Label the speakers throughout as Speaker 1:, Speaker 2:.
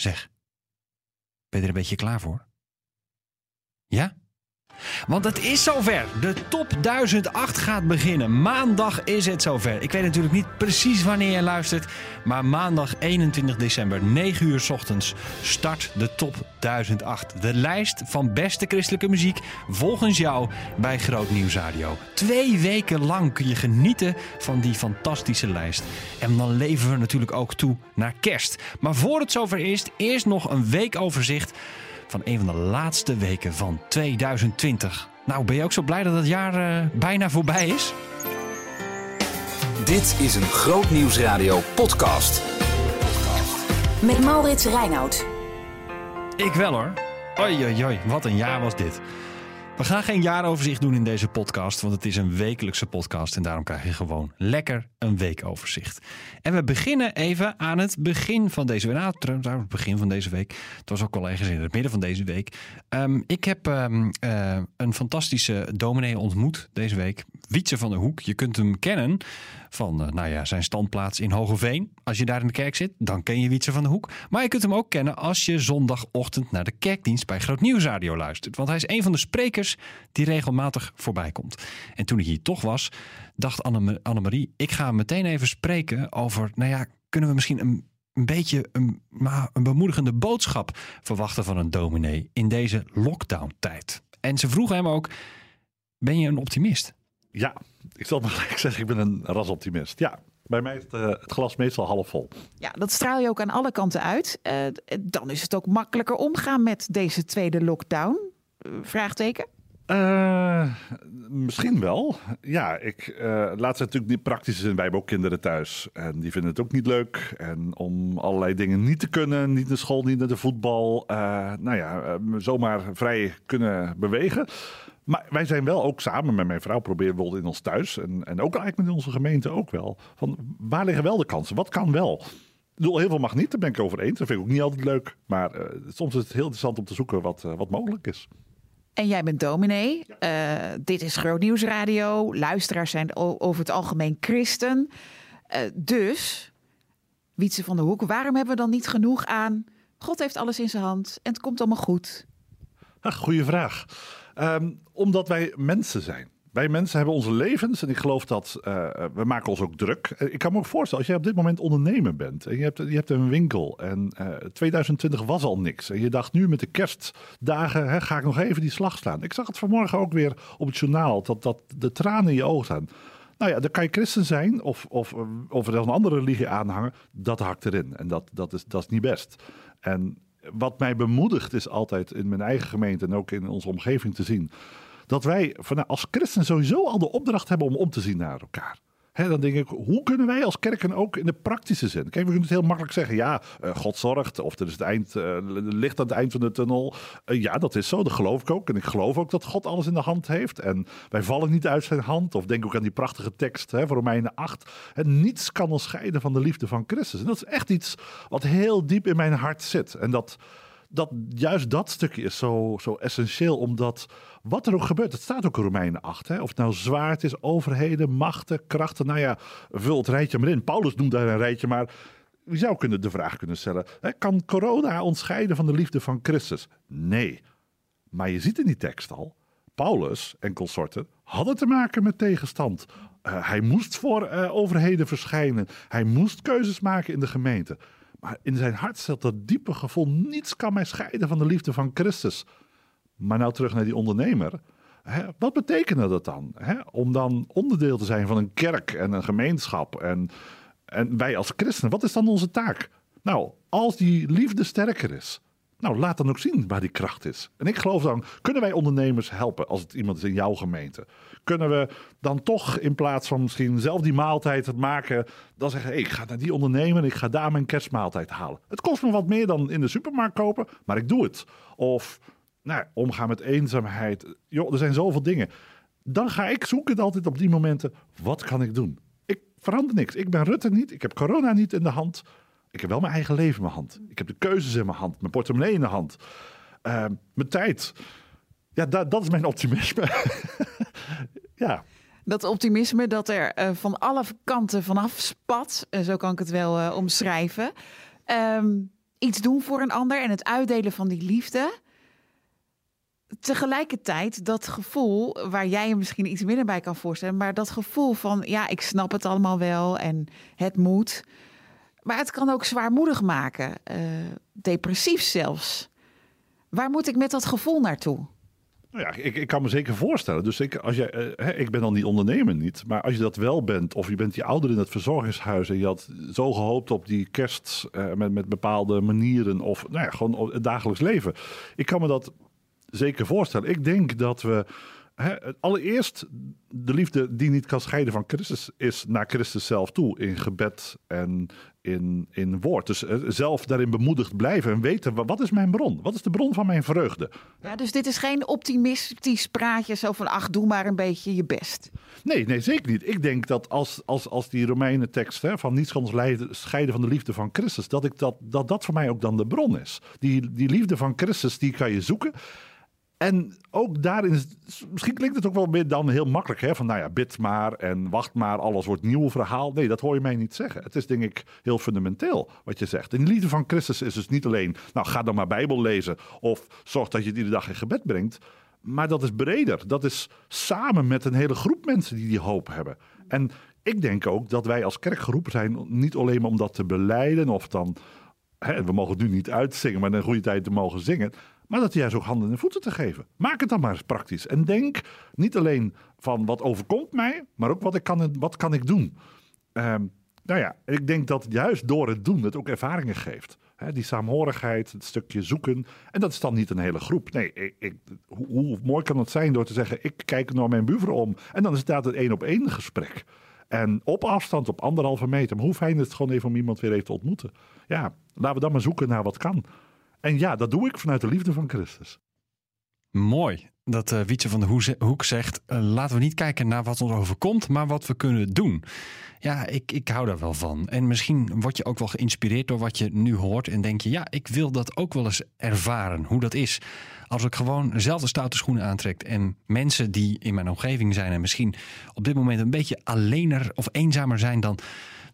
Speaker 1: Zeg, ben je er een beetje klaar voor? Ja? Want het is zover. De top 1008 gaat beginnen. Maandag is het zover. Ik weet natuurlijk niet precies wanneer je luistert. Maar maandag 21 december, 9 uur ochtends, start de top 1008. De lijst van beste christelijke muziek volgens jou bij Groot Nieuws Radio. Twee weken lang kun je genieten van die fantastische lijst. En dan leven we natuurlijk ook toe naar kerst. Maar voor het zover is, eerst nog een weekoverzicht van een van de laatste weken van 2020. Nou, ben je ook zo blij dat het jaar uh, bijna voorbij is?
Speaker 2: Dit is een Groot Nieuwsradio podcast.
Speaker 3: Met Maurits Reinoud.
Speaker 1: Ik wel hoor. Oi, oi, oi, wat een jaar was dit. We gaan geen jaaroverzicht doen in deze podcast, want het is een wekelijkse podcast en daarom krijg je gewoon lekker een weekoverzicht. En we beginnen even aan het begin van deze week. Nou, trouwens, het begin van deze week. Het was ook ergens in het midden van deze week. Um, ik heb um, uh, een fantastische dominee ontmoet deze week. Wietse van der Hoek. Je kunt hem kennen van uh, nou ja, zijn standplaats in Hogeveen. Als je daar in de kerk zit, dan ken je Wietse van der Hoek. Maar je kunt hem ook kennen als je zondagochtend naar de kerkdienst bij Groot Nieuwsradio luistert. Want hij is een van de sprekers die regelmatig voorbij komt. En toen ik hier toch was, dacht Annemarie, ik ga meteen even spreken over, nou ja, kunnen we misschien een, een beetje een, een bemoedigende boodschap verwachten van een dominee in deze lockdown-tijd? En ze vroegen hem ook, ben je een optimist?
Speaker 4: Ja, ik zal maar gelijk zeggen, ik ben een rasoptimist. Ja, bij mij is het, uh, het, glas meestal half vol.
Speaker 5: Ja, dat straal je ook aan alle kanten uit. Uh, dan is het ook makkelijker omgaan met deze tweede lockdown? Uh, vraagteken?
Speaker 4: Misschien wel. Ja, ik laat ze natuurlijk niet praktisch zijn. Wij hebben ook kinderen thuis. En die vinden het ook niet leuk. En om allerlei dingen niet te kunnen, niet naar school, niet naar de voetbal. Nou ja, zomaar vrij kunnen bewegen. Maar wij zijn wel ook samen met mijn vrouw proberen we in ons thuis. En, en ook eigenlijk met onze gemeente ook wel. Van waar liggen wel de kansen? Wat kan wel? Ik bedoel, heel veel mag niet, daar ben ik over eens. Dat vind ik ook niet altijd leuk. Maar soms is het heel interessant om te zoeken wat, wat mogelijk is.
Speaker 5: En jij bent dominee. Uh, dit is Groot Nieuwsradio. Luisteraars zijn over het algemeen christen. Dus, Wietse van der Hoek, waarom hebben we dan niet genoeg aan... God heeft alles in zijn hand en het komt allemaal goed?
Speaker 4: Ach, goeie vraag. Um, omdat wij mensen zijn. Wij mensen hebben onze levens en ik geloof dat uh, we maken ons ook druk. Ik kan me ook voorstellen, als jij op dit moment ondernemer bent en je hebt, je hebt een winkel en uh, 2020 was al niks. En je dacht nu met de kerstdagen hè, ga ik nog even die slag slaan. Ik zag het vanmorgen ook weer op het journaal, dat, dat de tranen in je ogen staan. Nou ja, dan kan je christen zijn of, of, of er een andere religie aanhangen. Dat hakt erin en dat, dat, is, dat is niet best. En wat mij bemoedigt is altijd in mijn eigen gemeente en ook in onze omgeving te zien dat wij als christen sowieso al de opdracht hebben om om te zien naar elkaar. He, dan denk ik, hoe kunnen wij als kerken ook in de praktische zin? Kijk, we kunnen het heel makkelijk zeggen, ja, uh, God zorgt, of er is het eind, uh, aan het eind van de tunnel. Uh, ja, dat is zo, dat geloof ik ook. En ik geloof ook dat God alles in de hand heeft. En wij vallen niet uit zijn hand. Of denk ook aan die prachtige tekst hè, voor Romeinen 8. En niets kan ons scheiden van de liefde van Christus. En dat is echt iets wat heel diep in mijn hart zit. En dat, dat juist dat stukje is zo, zo essentieel, omdat wat er ook gebeurt, het staat ook in Romeinen 8. Hè? Of het nou zwaard is, overheden, machten, krachten. Nou ja, vul het rijtje maar in. Paulus noemt daar een rijtje, maar wie zou kunnen de vraag kunnen stellen: hè, kan corona ons scheiden van de liefde van Christus? Nee. Maar je ziet in die tekst al, Paulus en consorten hadden te maken met tegenstand. Uh, hij moest voor uh, overheden verschijnen. Hij moest keuzes maken in de gemeente. Maar in zijn hart zat dat diepe gevoel: niets kan mij scheiden van de liefde van Christus. Maar nou terug naar die ondernemer. Wat betekende dat dan? Om dan onderdeel te zijn van een kerk en een gemeenschap. En, en wij als christenen, wat is dan onze taak? Nou, als die liefde sterker is, nou laat dan ook zien waar die kracht is. En ik geloof dan, kunnen wij ondernemers helpen als het iemand is in jouw gemeente? Kunnen we dan toch in plaats van misschien zelf die maaltijd maken, dan zeggen: ik ga naar die ondernemer en ik ga daar mijn kerstmaaltijd halen. Het kost me wat meer dan in de supermarkt kopen, maar ik doe het. Of nou, omgaan met eenzaamheid. Joh, er zijn zoveel dingen. Dan ga ik zoeken altijd op die momenten, wat kan ik doen? Ik verander niks. Ik ben Rutte niet, ik heb corona niet in de hand. Ik heb wel mijn eigen leven in mijn hand. Ik heb de keuzes in mijn hand, mijn portemonnee in de hand. Uh, mijn tijd. Ja, dat, is mijn optimisme. ja.
Speaker 5: Dat optimisme dat er uh, van alle kanten vanaf spat, uh, zo kan ik het wel uh, omschrijven. Um, iets doen voor een ander en het uitdelen van die liefde. Tegelijkertijd dat gevoel waar jij je misschien iets minder bij kan voorstellen, maar dat gevoel van ja, ik snap het allemaal wel en het moet. Maar het kan ook zwaarmoedig maken, uh, depressief zelfs. Waar moet ik met dat gevoel naartoe?
Speaker 4: Nou ja, ik, ik kan me zeker voorstellen. Dus ik, als jij, uh, ik ben dan die ondernemer niet. Maar als je dat wel bent, of je bent die ouder in het verzorgingshuis. en je had zo gehoopt op die kerst uh, met, met bepaalde manieren. of nou ja, gewoon het dagelijks leven. Ik kan me dat zeker voorstellen. Ik denk dat we allereerst de liefde die niet kan scheiden van Christus is naar Christus zelf toe in gebed en in, in woord. Dus eh, zelf daarin bemoedigd blijven en weten wat is mijn bron? Wat is de bron van mijn vreugde?
Speaker 5: Ja, dus dit is geen optimistisch praatje zo van ach, doe maar een beetje je best.
Speaker 4: Nee, nee, zeker niet. Ik denk dat als, als, als die Romeinen tekst hè, van niets kan scheiden van de liefde van Christus, dat, ik dat, dat dat voor mij ook dan de bron is. Die, die liefde van Christus, die kan je zoeken. En ook daarin, misschien klinkt het ook wel meer dan heel makkelijk, hè? van nou ja, bid maar en wacht maar, alles wordt nieuw verhaal. Nee, dat hoor je mij niet zeggen. Het is denk ik heel fundamenteel wat je zegt. En de liefde van Christus is dus niet alleen, nou ga dan maar Bijbel lezen of zorg dat je het iedere dag in gebed brengt. Maar dat is breder. Dat is samen met een hele groep mensen die die hoop hebben. En ik denk ook dat wij als kerk geroepen zijn, niet alleen om dat te beleiden of dan, hè, we mogen het nu niet uitzingen, maar in een goede tijd te mogen zingen. Maar dat juist ook handen en voeten te geven. Maak het dan maar eens praktisch. En denk niet alleen van wat overkomt mij, maar ook wat, ik kan, wat kan ik doen. Um, nou ja, ik denk dat juist door het doen het ook ervaringen geeft. die saamhorigheid, het stukje zoeken. En dat is dan niet een hele groep. Nee, ik, ik, hoe, mooi kan het zijn door te zeggen: ik kijk naar mijn buurvrouw om. En dan is het een één op één gesprek. En op afstand, op anderhalve meter. Maar hoe fijn is het gewoon even om iemand weer even te ontmoeten? Ja, laten we dan maar zoeken naar wat kan. En ja, dat doe ik vanuit de liefde van Christus.
Speaker 1: Mooi dat uh, Wietse van de Hoek zegt: uh, laten we niet kijken naar wat ons overkomt, maar wat we kunnen doen. Ja, ik, ik hou daar wel van. En misschien word je ook wel geïnspireerd door wat je nu hoort en denk je: ja, ik wil dat ook wel eens ervaren, hoe dat is. Als ik gewoon zelf de stoute schoenen aantrek en mensen die in mijn omgeving zijn en misschien op dit moment een beetje alleener of eenzamer zijn dan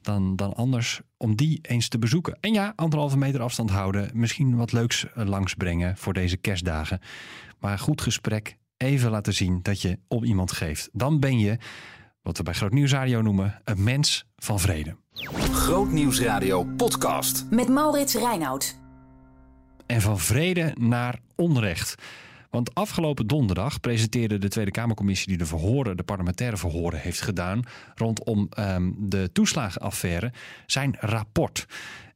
Speaker 1: dan, dan anders om die eens te bezoeken. En ja, anderhalve meter afstand houden. Misschien wat leuks eh, langsbrengen voor deze kerstdagen. Maar goed gesprek, even laten zien dat je op iemand geeft. Dan ben je, wat we bij Groot Nieuwsradio noemen, een mens van vrede.
Speaker 2: Groot Nieuwsradio podcast.
Speaker 3: Met Maurits Reinoud.
Speaker 1: En van vrede naar onrecht. Want afgelopen donderdag presenteerde de Tweede Kamercommissie die de verhoren, de parlementaire verhoren heeft gedaan rondom um, de toeslagenaffaire, zijn rapport.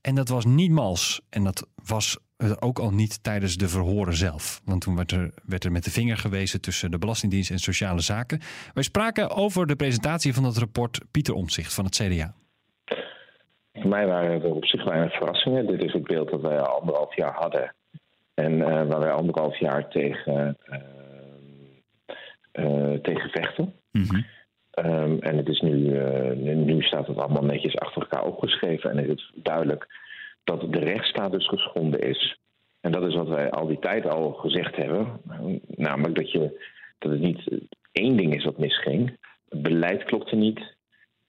Speaker 1: En dat was niet mals. En dat was ook al niet tijdens de verhoren zelf. Want toen werd er, werd er met de vinger gewezen tussen de Belastingdienst en Sociale Zaken. Wij spraken over de presentatie van dat rapport Pieter Omtzigt van het CDA.
Speaker 6: Voor mij waren er op zich weinig verrassingen. Dit is het beeld dat wij al anderhalf jaar hadden en uh, waar wij anderhalf jaar tegen, uh, tegen vechten. Mm um, en het is nu, nu staat het allemaal netjes achter elkaar opgeschreven. En is het duidelijk dat de rechtsstaat dus geschonden is. En dat is wat wij al die tijd al gezegd hebben. Namelijk dat, je, dat het niet één ding is wat misging. Het beleid klopte niet.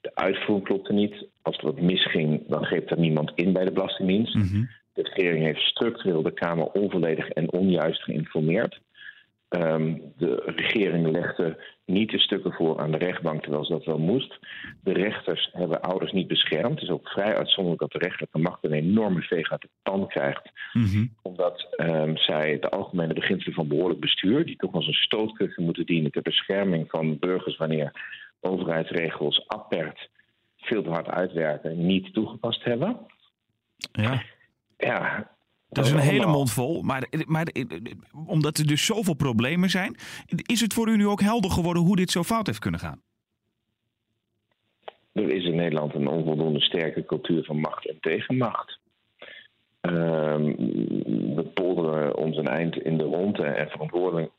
Speaker 6: De uitvoering klopte niet. Als er wat misging, dan greep er niemand in bij de Belastingdienst. Mm de regering heeft structureel de Kamer onvolledig en onjuist geïnformeerd. Um, de regering legde niet de stukken voor aan de rechtbank terwijl ze dat wel moest. De rechters hebben ouders niet beschermd. Het is ook vrij uitzonderlijk dat de rechterlijke macht een enorme veeg uit de pan krijgt. Mm Omdat um, zij de algemene beginselen van behoorlijk bestuur, die toch als een stootkussen moeten dienen ter bescherming van burgers wanneer overheidsregels apert veel te hard uitwerken, niet toegepast hebben.
Speaker 1: Ja.
Speaker 6: Ja,
Speaker 7: dat is een hele mond vol. Maar, maar omdat er dus zoveel problemen zijn, is het voor u nu ook helder geworden hoe dit zo fout heeft kunnen gaan?
Speaker 6: Er is in Nederland een onvoldoende sterke cultuur van macht en tegenmacht. Um, we polderen ons een eind in de ronde en verantwoording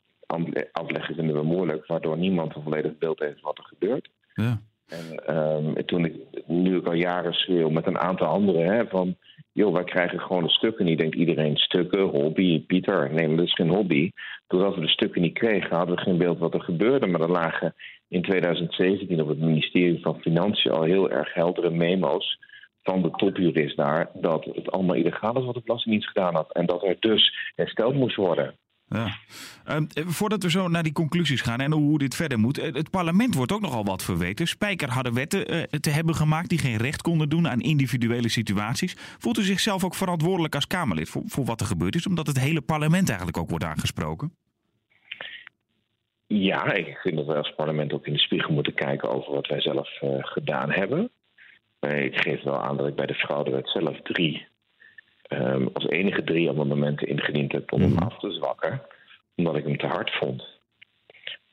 Speaker 6: afleggen vinden we moeilijk, waardoor niemand een volledig beeld heeft wat er gebeurt. Ja. En um, toen ik nu ik al jaren schreeuw met een aantal anderen hè, van joh, wij krijgen gewoon de stukken niet. Denkt iedereen stukken, hobby, Pieter. Nee, dat is geen hobby. Doordat we de stukken niet kregen, hadden we geen beeld wat er gebeurde. Maar er lagen in 2017 op het ministerie van Financiën al heel erg heldere memo's van de topjurist daar dat het allemaal illegaal is wat de Belastingdienst gedaan had. En dat er dus hersteld moest worden.
Speaker 7: Ja. Ehm, eh, voordat we zo naar die conclusies gaan en hoe dit verder moet. eh, Het parlement wordt ook nogal wat verweten. Spijker hadden wetten eh, te hebben gemaakt die geen recht konden doen aan individuele situaties. Voelt u zichzelf ook verantwoordelijk als Kamerlid voor, voor wat er gebeurd is? Omdat het hele parlement eigenlijk ook wordt aangesproken?
Speaker 6: Ja, ik vind dat wij als parlement ook in de spiegel moeten kijken over wat wij zelf gedaan hebben. Ik geef wel aan dat ik bij de fraudewet zelf drie, ehm, als enige drie amendementen ingediend heb om hem af te zwakken, omdat ik hem te hard vond.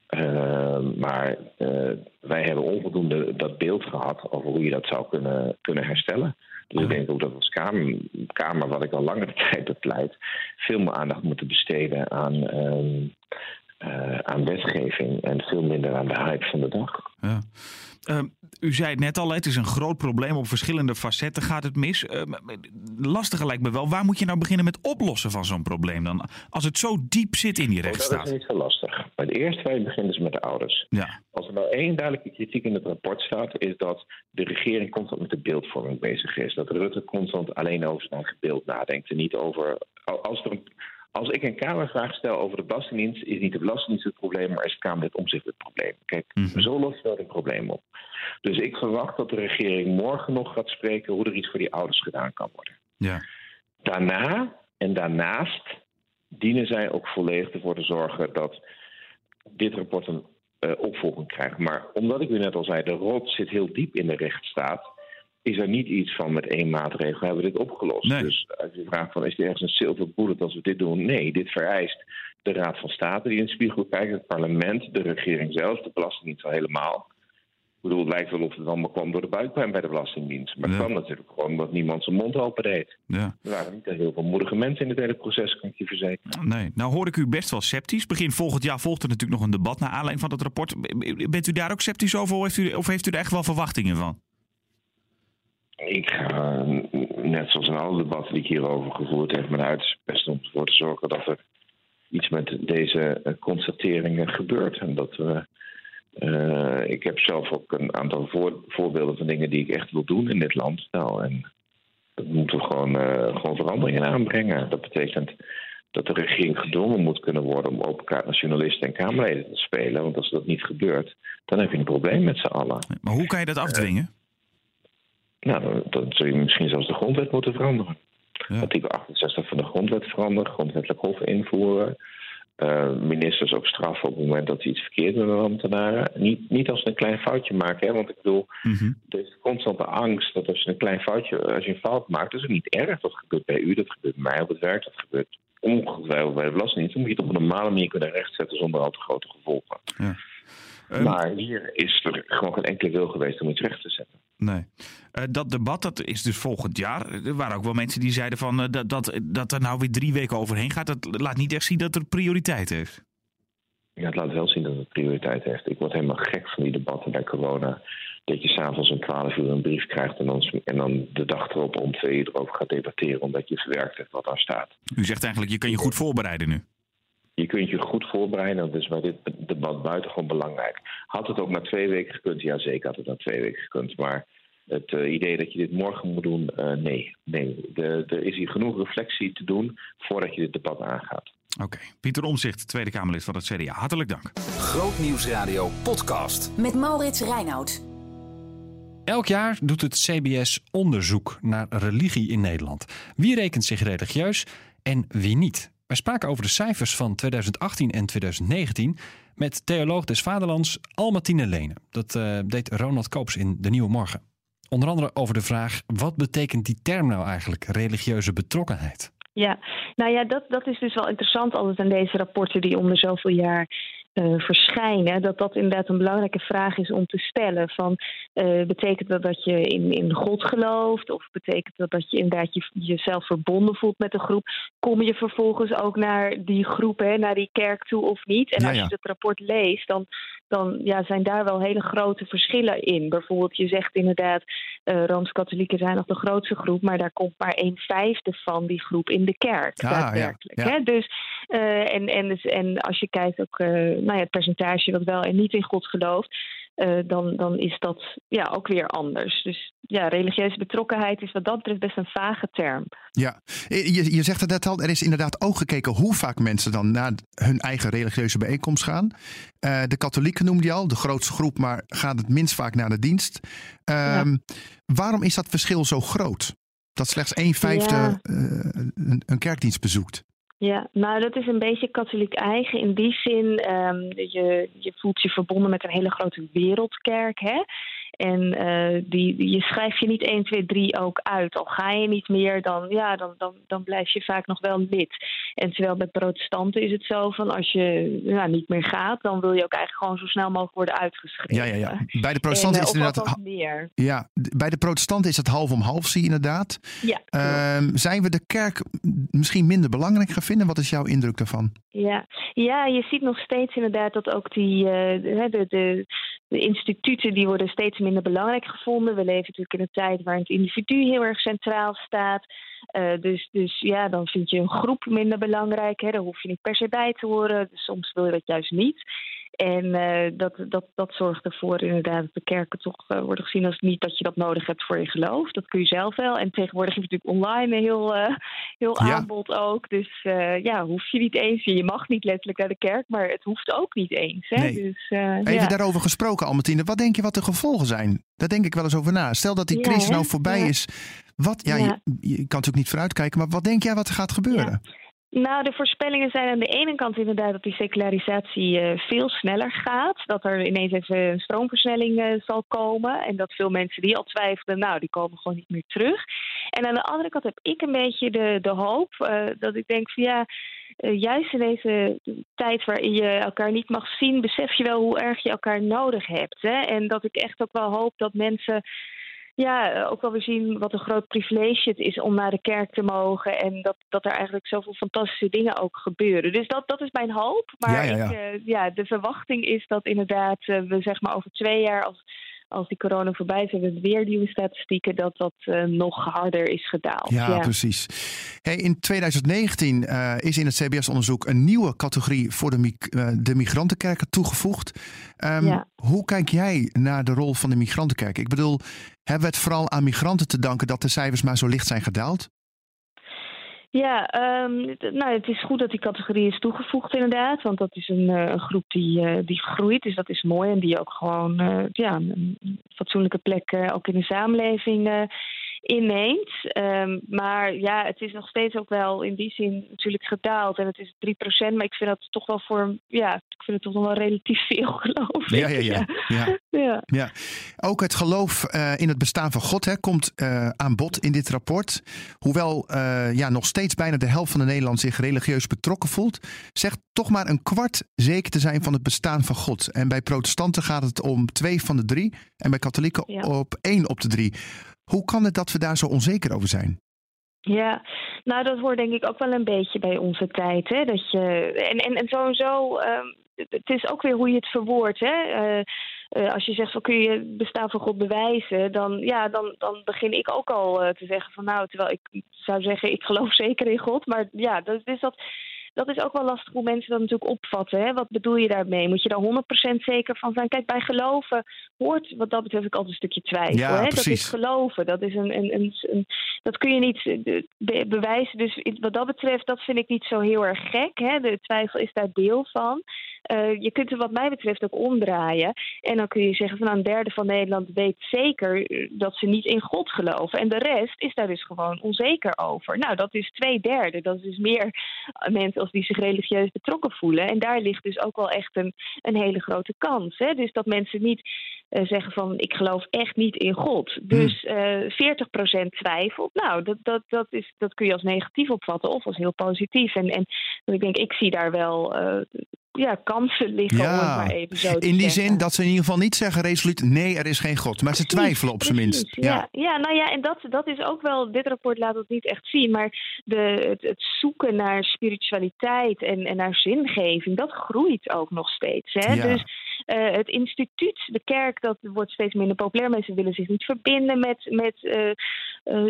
Speaker 6: Ehm, maar eh, wij hebben onvoldoende dat beeld gehad over hoe je dat zou kunnen, kunnen herstellen. Dus ik denk ook dat als kamer, kamer, wat ik al langere tijd bepleit, veel meer aandacht moeten besteden aan, ehm, eh, aan wetgeving en veel minder aan de hype van de dag.
Speaker 7: Ja. Ehm, u zei het net al, het is een groot probleem. Op verschillende facetten gaat het mis. Ehm, lastige lijkt me wel. Waar moet je nou beginnen met oplossen van zo'n probleem dan? Als het zo diep zit in die
Speaker 6: Oh, dat
Speaker 7: rechtsstaat.
Speaker 6: is niet zo lastig. Maar het eerste waar je begint is met de ouders.
Speaker 7: Ja.
Speaker 6: Als er nou één duidelijke kritiek in het rapport staat, is dat de regering constant met de beeldvorming bezig is. Dat Rutte constant alleen over zijn eigen beeld nadenkt en niet over. Als, er een- als ik een Kamervraag stel over de Belastingdienst, is niet de Belastingdienst het probleem, maar is het Kamerlid omzicht het probleem. Kijk,
Speaker 7: Mhm.
Speaker 6: zo lost je wel een probleem op. Dus ik verwacht dat de regering morgen nog gaat spreken hoe er iets voor die ouders gedaan kan worden.
Speaker 7: Ja.
Speaker 6: Daarna en daarnaast dienen zij ook volledig ervoor te zorgen dat dit rapport een eh, opvolging krijgt. Maar omdat ik u net al zei, de rot zit heel diep in de rechtsstaat, is er niet iets van met één maatregel hebben we dit opgelost.
Speaker 7: Nee.
Speaker 6: Dus als je vraagt van is er ergens een silver bullet als we dit doen? Nee, dit vereist de Raad van State die in de spiegel kijkt, het parlement, de regering zelf, de Belastingdienst al helemaal. Ik bedoel, het lijkt wel of het allemaal kwam door de buikpijn bij de Belastingdienst. Maar het
Speaker 7: Ja.
Speaker 6: kwam natuurlijk gewoon omdat niemand zijn mond open deed.
Speaker 7: ja.
Speaker 6: Er waren niet heel veel moedige mensen in het hele proces, kan ik je verzekeren.
Speaker 7: Nee, nou hoor ik u best wel sceptisch. Begin volgend jaar volgt er natuurlijk nog een debat naar aanleiding van het rapport. Bent u daar ook sceptisch over of heeft u, of heeft u er echt wel verwachtingen van?
Speaker 6: Ik ga, eh, net zoals in alle debatten die ik hierover gevoerd heb, mijn uiterste best om ervoor te zorgen dat er iets met deze eh, constateringen gebeurt. En dat we. eh, ik heb zelf ook een aantal voor- voorbeelden van dingen die ik echt wil doen in dit land. Nou, en dat moeten we gewoon, eh, gewoon veranderingen aanbrengen. Dat betekent dat de regering gedwongen moet kunnen worden om open kaart naar journalisten en Kamerleden te spelen. Want als dat niet gebeurt, dan heb je een probleem met z'n allen.
Speaker 7: Maar hoe kan je dat afdwingen?
Speaker 6: Nou, dan, dan zul je misschien zelfs de grondwet moeten veranderen.
Speaker 7: Ja.
Speaker 6: Artikel 68 van de grondwet veranderen, grondwettelijk hof invoeren. eh, ministers ook straffen op het moment dat ze iets verkeerd doen met ambtenaren. Niet, niet als ze een klein foutje maken, hè, want ik bedoel,
Speaker 7: Mhm.
Speaker 6: er is constante angst dat als je een klein foutje, als je een fout maakt, dat is het niet erg. Dat gebeurt bij u, dat gebeurt bij mij op het werk, dat gebeurt ongetwijfeld bij de Belastingdienst. Dan moet je het op een normale manier kunnen rechtzetten zonder al te grote gevolgen.
Speaker 7: Ja.
Speaker 6: Maar hier is er gewoon geen enkele wil geweest om iets recht te zetten.
Speaker 7: Nee. Eh, dat debat dat is dus volgend jaar. Er waren ook wel mensen die zeiden van, eh, dat, dat, dat er nou weer drie weken overheen gaat. Dat laat niet echt zien dat er prioriteit heeft.
Speaker 6: Ja, het laat wel zien dat het prioriteit heeft. Ik word helemaal gek van die debatten bij corona. Dat je s'avonds om 12 uur een brief krijgt en dan, en dan de dag erop om twee uur erover gaat debatteren. Omdat je verwerkt hebt wat daar staat.
Speaker 7: U zegt eigenlijk, je kan je goed voorbereiden nu.
Speaker 6: Je kunt je goed voorbereiden. Dat is bij dit debat buitengewoon belangrijk. Had het ook na twee weken gekund? Ja, zeker had het na twee weken gekund. Maar het eh, idee dat je dit morgen moet doen, eh, nee. nee. De, er is hier genoeg reflectie te doen voordat je dit debat aangaat.
Speaker 7: Oké. Pieter Omzicht, Tweede Kamerlid van het CDA. Hartelijk dank.
Speaker 2: Grootnieuwsradio podcast.
Speaker 3: Met Maurits Reinoud.
Speaker 1: Elk jaar doet het CBS onderzoek naar religie in Nederland. Wie rekent zich religieus en wie niet? Wij spraken over de cijfers van 2018 en 2019 met theoloog des Vaderlands Almatine Lene. Dat eh, deed Ronald Koops in De Nieuwe Morgen. Onder andere over de vraag: wat betekent die term nou eigenlijk, religieuze betrokkenheid?
Speaker 8: Ja, nou ja, dat, dat is dus wel interessant altijd aan deze rapporten die om de zoveel jaar uh, verschijnen. Dat dat inderdaad een belangrijke vraag is om te stellen. Van, uh, betekent dat dat je in, in God gelooft? Of betekent dat dat je inderdaad je, jezelf verbonden voelt met een groep? Kom je vervolgens ook naar die groep, hè, naar die kerk toe of niet? En
Speaker 7: Ja,
Speaker 8: als
Speaker 7: ja.
Speaker 8: je het rapport leest, dan, dan ja, zijn daar wel hele grote verschillen in. Bijvoorbeeld, je zegt inderdaad, uh, Rooms-Katholieken zijn nog de grootste groep, maar daar komt maar een vijfde van die groep in de kerk.
Speaker 7: Ah,
Speaker 8: daadwerkelijk.
Speaker 7: ja.
Speaker 8: Hè? Dus, uh, en, en, dus, en als je kijkt ook uh, nou ja, het percentage wat wel en niet in God gelooft. dan, dan is dat ja, ook weer anders. Dus ja, religieuze betrokkenheid is wat dat betreft best een vage term.
Speaker 9: Ja, je, je zegt het net al, er is inderdaad ook gekeken hoe vaak mensen dan naar hun eigen religieuze bijeenkomst gaan. de katholieken noemde je al, de grootste groep, maar gaat het minst vaak naar de dienst. Ehm, waarom is dat verschil zo groot? Dat slechts een vijfde een, een kerkdienst bezoekt.
Speaker 8: Ja, nou dat is een beetje katholiek eigen. In die zin, um, je, je voelt je verbonden met een hele grote wereldkerk. Hè? En uh, die, je schrijft je niet 1, 2, 3 ook uit. Al ga je niet meer, dan, ja, dan, dan, dan blijf je vaak nog wel lid. En terwijl bij protestanten is het zo van als je ja, niet meer gaat, dan wil je ook eigenlijk gewoon zo snel mogelijk worden uitgeschreven.
Speaker 9: Ja, ja, ja. Bij de protestanten
Speaker 8: en,
Speaker 9: is het inderdaad.
Speaker 8: Meer.
Speaker 9: Ja, bij de protestanten is het half om half, zie je inderdaad.
Speaker 8: Ja.
Speaker 9: Uh, zijn we de kerk misschien minder belangrijk gaan vinden? Wat is jouw indruk daarvan?
Speaker 8: Ja, ja je ziet nog steeds inderdaad dat ook die, uh, de, de, de instituten die worden steeds minder belangrijk gevonden. We leven natuurlijk in een tijd waar het individu heel erg centraal staat. Uh, dus, dus ja, dan vind je een groep minder belangrijk. Hè. Daar hoef je niet per se bij te horen. Dus soms wil je dat juist niet. En uh, dat, dat, dat zorgt ervoor inderdaad dat de kerken toch uh, worden gezien als niet dat je dat nodig hebt voor je geloof. Dat kun je zelf wel. En tegenwoordig heb je natuurlijk online een heel, uh, heel ja. aanbod ook. Dus ja, hoef je niet eens. Je mag niet letterlijk naar de kerk, maar het hoeft ook niet eens. Hè?
Speaker 9: Nee.
Speaker 8: Dus,
Speaker 9: Even
Speaker 8: ja.
Speaker 9: daarover gesproken, Albertine. Wat denk je wat de gevolgen zijn? Daar denk ik wel eens over na. Stel dat die crisis
Speaker 8: Ja,
Speaker 9: nou voorbij is. Wat, ja,
Speaker 8: Ja.
Speaker 9: Je, je kan natuurlijk niet vooruitkijken, maar wat denk jij wat er gaat gebeuren?
Speaker 8: Nou, de voorspellingen zijn aan de ene kant inderdaad dat die secularisatie eh, veel sneller gaat. Dat er ineens even een stroomversnelling eh, zal komen. En dat veel mensen die al twijfelden, nou, die komen gewoon niet meer terug. En aan de andere kant heb ik een beetje de, de hoop eh, dat ik denk van ja. juist in deze tijd waarin je elkaar niet mag zien, besef je wel hoe erg je elkaar nodig hebt. Hè? En dat ik echt ook wel hoop dat mensen ja, eh, ook wel weer zien wat een groot privilege het is om naar de kerk te mogen. En dat, dat er eigenlijk zoveel fantastische dingen ook gebeuren. Dus dat, dat is mijn hoop. Maar
Speaker 9: Ja, ja, ja.
Speaker 8: Ik, eh, ja, de verwachting is dat inderdaad eh, we zeg maar over twee jaar, als, als die corona voorbij is, hebben we weer nieuwe statistieken, dat dat eh, nog harder is gedaald.
Speaker 9: Ja, precies. Hey, in 2019 eh, is in het CBS-onderzoek een nieuwe categorie voor de, eh, de migrantenkerken toegevoegd. Ehm,
Speaker 8: Ja.
Speaker 9: Hoe kijk jij naar de rol van de migrantenkerk? Ik bedoel, hebben we het vooral aan migranten te danken dat de cijfers maar zo licht zijn gedaald?
Speaker 8: Ja, t- nou, het is goed dat die categorie is toegevoegd inderdaad. Want dat is een, eh, groep die, eh, die groeit. Dus dat is mooi. En die ook gewoon eh, ja, een fatsoenlijke plek ook in de samenleving inneemt. Ehm, maar ja, het is nog steeds ook wel in die zin natuurlijk gedaald. En het is 3%. Maar ik vind dat toch wel voor... Ja, ik vind het toch nog wel relatief veel geloof.
Speaker 9: Ja, ja, ja. ja.
Speaker 8: ja.
Speaker 9: Ja, ook het geloof eh, in het bestaan van God hè, komt eh, aan bod in dit rapport. Hoewel eh, ja, nog steeds bijna de helft van de Nederlanders zich religieus betrokken voelt, zegt toch maar een kwart zeker te zijn van het bestaan van God. En bij protestanten gaat het om twee van de drie en bij katholieken
Speaker 8: Ja.
Speaker 9: op één op de drie. Hoe kan het dat we daar zo onzeker over zijn?
Speaker 8: Ja, nou dat hoort denk ik ook wel een beetje bij onze tijd. Hè? Dat je, en, en, en sowieso, ehm, het is ook weer hoe je het verwoordt. Hè? Eh, eh, als je zegt van kun je bestaan van God bewijzen, dan, ja, dan, dan begin ik ook al eh, te zeggen van nou, terwijl ik zou zeggen ik geloof zeker in God. Maar ja, dat is dat. Dat is ook wel lastig hoe mensen dat natuurlijk opvatten. Hè? Wat bedoel je daarmee? Moet je daar 100% zeker van zijn? Kijk, bij geloven hoort wat dat betreft ook altijd een stukje twijfel.
Speaker 9: Ja,
Speaker 8: hè? Dat is geloven. Dat, is een, een, een, een- dat kun je niet eh, be- bewijzen. Dus wat dat betreft, dat vind ik niet zo heel erg gek. Hè? De twijfel is daar deel van. Eh, je kunt het wat mij betreft ook omdraaien. En dan kun je zeggen van nou, een derde van Nederland weet zeker eh, dat ze niet in God geloven. En de rest is daar dus gewoon onzeker over. Nou, dat is twee derde. Dat is dus meer mensen als die zich religieus betrokken voelen. En daar ligt dus ook wel echt een, een hele grote kans. Hè? Dus dat mensen niet eh, zeggen van ik geloof echt niet in God. Dus eh 40% twijfelt. Nou, dat, dat, dat, is, dat kun je als negatief opvatten of als heel positief. En, en ik denk, ik zie daar wel ja, kansen liggen om het maar even zo te
Speaker 9: in die
Speaker 8: zeggen.
Speaker 9: zin dat ze in ieder geval niet zeggen resoluut nee, er is geen God. Maar ze twijfelen op zijn minst.
Speaker 8: Ja. Ja, nou ja, en dat, dat is ook wel, dit rapport laat het niet echt zien, maar de, het, het zoeken naar spiritualiteit en, en naar zingeving, dat groeit ook nog steeds. Hè?
Speaker 9: Ja.
Speaker 8: Dus eh, het instituut, de kerk, dat wordt steeds minder populair. Mensen willen zich niet verbinden met, met eh,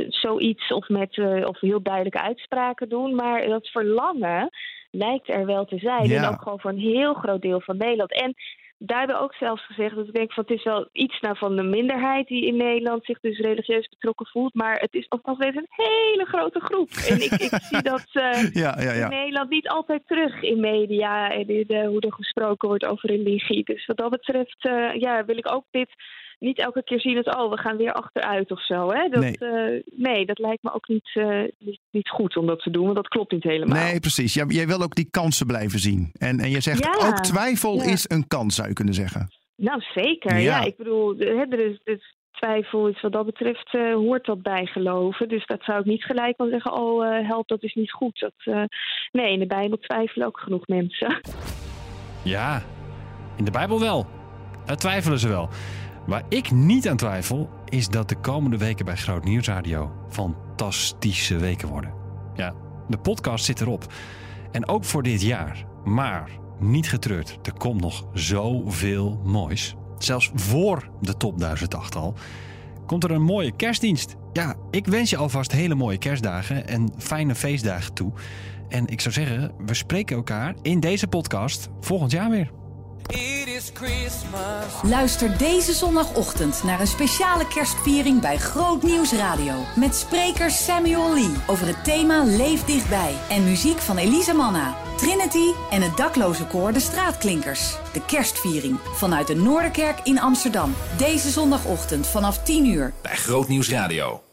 Speaker 8: zoiets of, met, eh, of heel duidelijke uitspraken doen, maar dat verlangen lijkt er wel te zijn.
Speaker 9: Ja.
Speaker 8: En ook gewoon voor een heel groot deel van Nederland. En daar hebben we ook zelfs gezegd dat ik denk van het is wel iets nou van de minderheid die in Nederland zich dus religieus betrokken voelt. Maar het is nog steeds een hele grote groep. En ik, ik zie dat uh,
Speaker 9: ja, ja, ja.
Speaker 8: in Nederland niet altijd terug in media en in hoe er gesproken wordt over religie. Dus wat dat betreft uh, ja, wil ik ook dit niet elke keer zien dat oh, we gaan weer achteruit of zo. Hè? Dat,
Speaker 9: Nee.
Speaker 8: nee. nee, dat lijkt me ook niet, uh, niet, niet, goed om dat te doen, want dat klopt niet helemaal.
Speaker 9: Nee, precies. Jij, jij wil ook die kansen blijven zien. En, en je zegt
Speaker 8: Ja,
Speaker 9: ook twijfel
Speaker 8: ja.
Speaker 9: is een kans, zou je kunnen zeggen.
Speaker 8: Nou, zeker.
Speaker 9: Ja.
Speaker 8: Ja, ik bedoel, hè, er is, er is twijfel iets wat dat betreft uh, hoort dat bij geloven. Dus dat zou ik niet gelijk wel zeggen, oh uh, help, dat is niet goed. Dat, uh, nee, in de Bijbel twijfelen ook genoeg mensen.
Speaker 1: Ja, in de Bijbel wel. Daar twijfelen ze wel. Waar ik niet aan twijfel, is dat de komende weken bij Groot Nieuwsradio fantastische weken worden. Ja, de podcast zit erop. En ook voor dit jaar. Maar niet getreurd, er komt nog zoveel moois. Zelfs voor de top 1008 al. Komt er een mooie kerstdienst. Ja, ik wens je alvast hele mooie kerstdagen en fijne feestdagen toe. En ik zou zeggen, we spreken elkaar in deze podcast volgend jaar weer.
Speaker 3: Luister deze zondagochtend naar een speciale kerstviering bij Groot Nieuws Radio. Met spreker Samuel Lee over het thema Leef dichtbij. En muziek van Elisa Manna, Trinity en het dakloze koor De Straatklinkers. De kerstviering vanuit de Noorderkerk in Amsterdam. Deze zondagochtend vanaf 10 uur.
Speaker 2: Bij Groot Nieuws Radio.